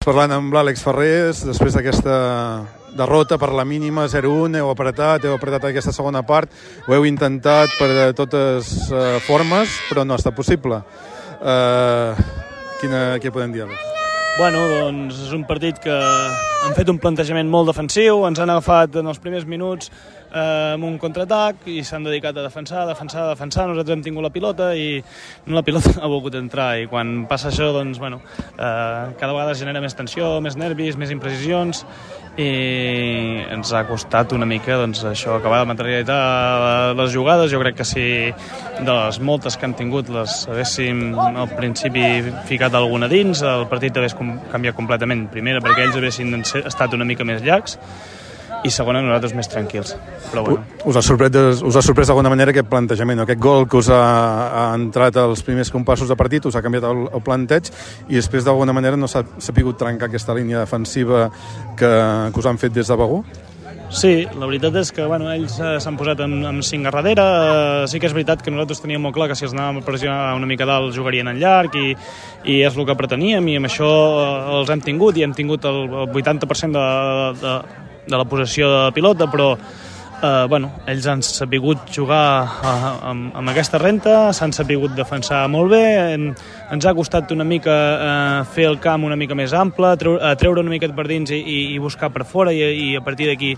Parlant amb l'Àlex Ferrés, després d'aquesta derrota per la mínima, 0-1, heu apretat, heu apretat aquesta segona part, ho heu intentat per de totes uh, formes, però no ha estat possible. Uh, quina, què podem dir, Àlex? Bueno, doncs és un partit que han fet un plantejament molt defensiu, ens han agafat en els primers minuts eh, amb un contraatac i s'han dedicat a defensar, defensar, defensar. Nosaltres hem tingut la pilota i la pilota ha volgut entrar i quan passa això, doncs, bueno, eh, cada vegada genera més tensió, més nervis, més imprecisions i ens ha costat una mica doncs, això acabar de materialitzar les jugades. Jo crec que si de les moltes que han tingut les haguéssim al principi ficat alguna dins, el partit hagués canviat completament. Primera, perquè ells haguessin estat una mica més llargs i segona nosaltres més tranquils. Però bueno. Us ha sorprès, us ha sorprès d'alguna manera aquest plantejament, aquest gol que us ha, ha entrat als primers compassos de partit, us ha canviat el, el planteig i després d'alguna manera no s'ha sapigut trencar aquesta línia defensiva que, que us han fet des de Begú? Sí, la veritat és que bueno, ells eh, s'han posat amb, amb cinc a darrere. Eh, sí que és veritat que nosaltres teníem molt clar que si els anàvem a pressionar una mica dalt jugarien en llarg i, i és el que preteníem i amb això eh, els hem tingut i hem tingut el, el 80% de, de, de la possessió de pilota, però eh, bueno, ells han sabut jugar eh, amb, amb aquesta renta, s'han sabut defensar molt bé, en, ens ha costat una mica eh, fer el camp una mica més ample, treure, eh, treure una mica per dins i, i, buscar per fora i, i a partir d'aquí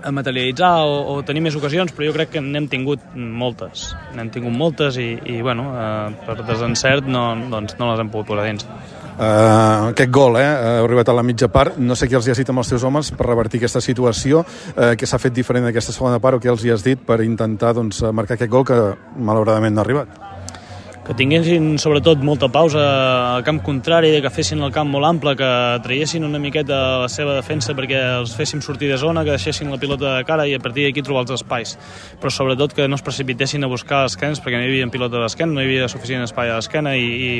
a materialitzar o, o tenir més ocasions, però jo crec que n'hem tingut moltes. N'hem tingut moltes i, i bueno, eh, per desencert no, doncs no les hem pogut posar dins. Uh, aquest gol, eh? Heu arribat a la mitja part. No sé què els hi has dit amb els teus homes per revertir aquesta situació, uh, què s'ha fet diferent en aquesta segona part o què els hi has dit per intentar doncs, marcar aquest gol que malauradament no ha arribat que tinguessin sobretot molta pausa al camp contrari, que fessin el camp molt ample, que traiessin una miqueta la seva defensa perquè els féssim sortir de zona, que deixessin la pilota de cara i a partir d'aquí trobar els espais. Però sobretot que no es precipitessin a buscar esquenes perquè no hi havia pilota d'esquena, no hi havia suficient espai a l'esquena i, i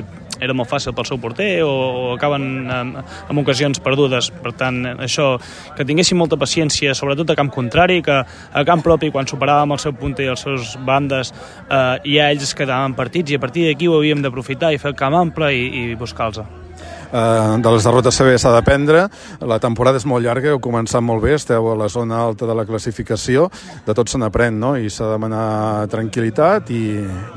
era molt fàcil pel seu porter o, o acaben en, en ocasions perdudes. Per tant, això, que tinguessin molta paciència, sobretot a camp contrari, que a camp propi, quan superàvem el seu punter i els seus bandes, eh, ja ells quedaven partits i a partir partir d'aquí ho havíem d'aprofitar i fer el camp ample i, i buscar-los. Uh, de les derrotes també s'ha d'aprendre. La temporada és molt llarga, heu començat molt bé, esteu a la zona alta de la classificació, de tot se n'aprèn, no? I s'ha de demanar tranquil·litat i,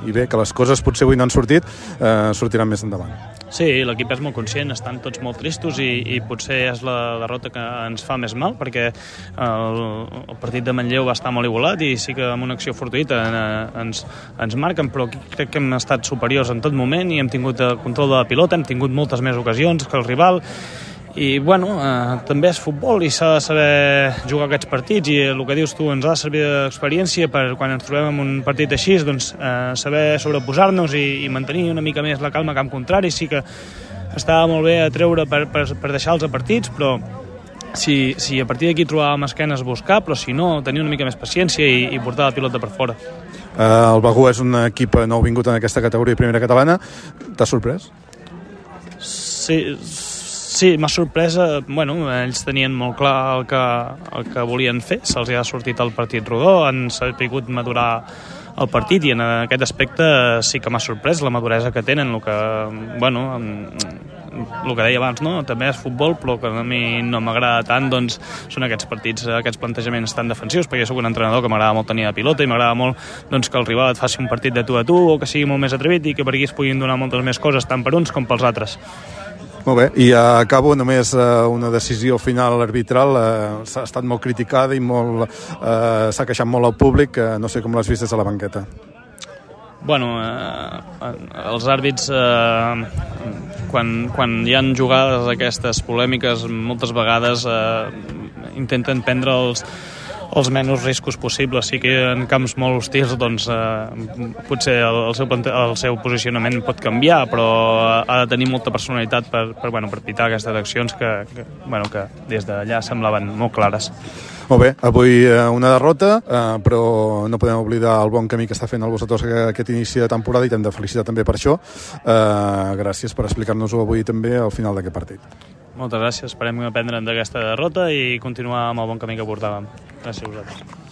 i bé, que les coses potser avui no han sortit, uh, sortiran més endavant. Sí, l'equip és molt conscient, estan tots molt tristos i, i potser és la derrota que ens fa més mal perquè el, el partit de Manlleu va estar molt igualat i sí que amb una acció fortuïta eh, ens, ens marquen, però crec que hem estat superiors en tot moment i hem tingut el control de la pilota, hem tingut moltes més ocasions que el rival i bueno, eh, també és futbol i s'ha de saber jugar aquests partits i el que dius tu ens ha de servir d'experiència per quan ens trobem en un partit així doncs eh, saber sobreposar-nos i, i mantenir una mica més la calma camp contrari. Sí que estava molt bé a treure per, per, per deixar-los a partits però si, si a partir d'aquí trobàvem esquenes buscar però si no tenir una mica més paciència i, i portar la pilota per fora. Uh, El Begú és un equip nou vingut en aquesta categoria primera catalana. T'ha sorprès? Sí, Sí, m'ha sorpresa, bueno, ells tenien molt clar el que, el que volien fer, se'ls ha sortit el partit rodó, han sabut madurar el partit i en aquest aspecte sí que m'ha sorprès la maduresa que tenen, el que, bueno, el que deia abans, no? també és futbol, però que a mi no m'agrada tant, doncs són aquests partits, aquests plantejaments tan defensius, perquè jo sóc un entrenador que m'agrada molt tenir la pilota i m'agrada molt doncs, que el rival et faci un partit de tu a tu o que sigui molt més atrevit i que per aquí es puguin donar moltes més coses, tant per uns com pels altres. Molt bé, i acabo només eh, una decisió final arbitral, eh, s'ha estat molt criticada i molt eh, s'ha queixat molt al públic, no sé com l'has vist des de la banqueta. Bueno, eh, els àrbits, eh, quan, quan hi han jugades aquestes polèmiques, moltes vegades eh, intenten prendre els, els menys riscos possibles. Sí que en camps molt hostils doncs, eh, potser el, el, seu, el seu posicionament pot canviar, però ha de tenir molta personalitat per, per, bueno, per pitar aquestes accions que, que, bueno, que des d'allà semblaven molt clares. Molt bé, avui eh, una derrota, eh, però no podem oblidar el bon camí que està fent el Bosatos aquest inici de temporada i t'hem de felicitar també per això. Eh, gràcies per explicar-nos-ho avui també al final d'aquest partit. Moltes gràcies, esperem aprendre d'aquesta derrota i continuar amb el bon camí que portàvem. Gràcies a vosaltres.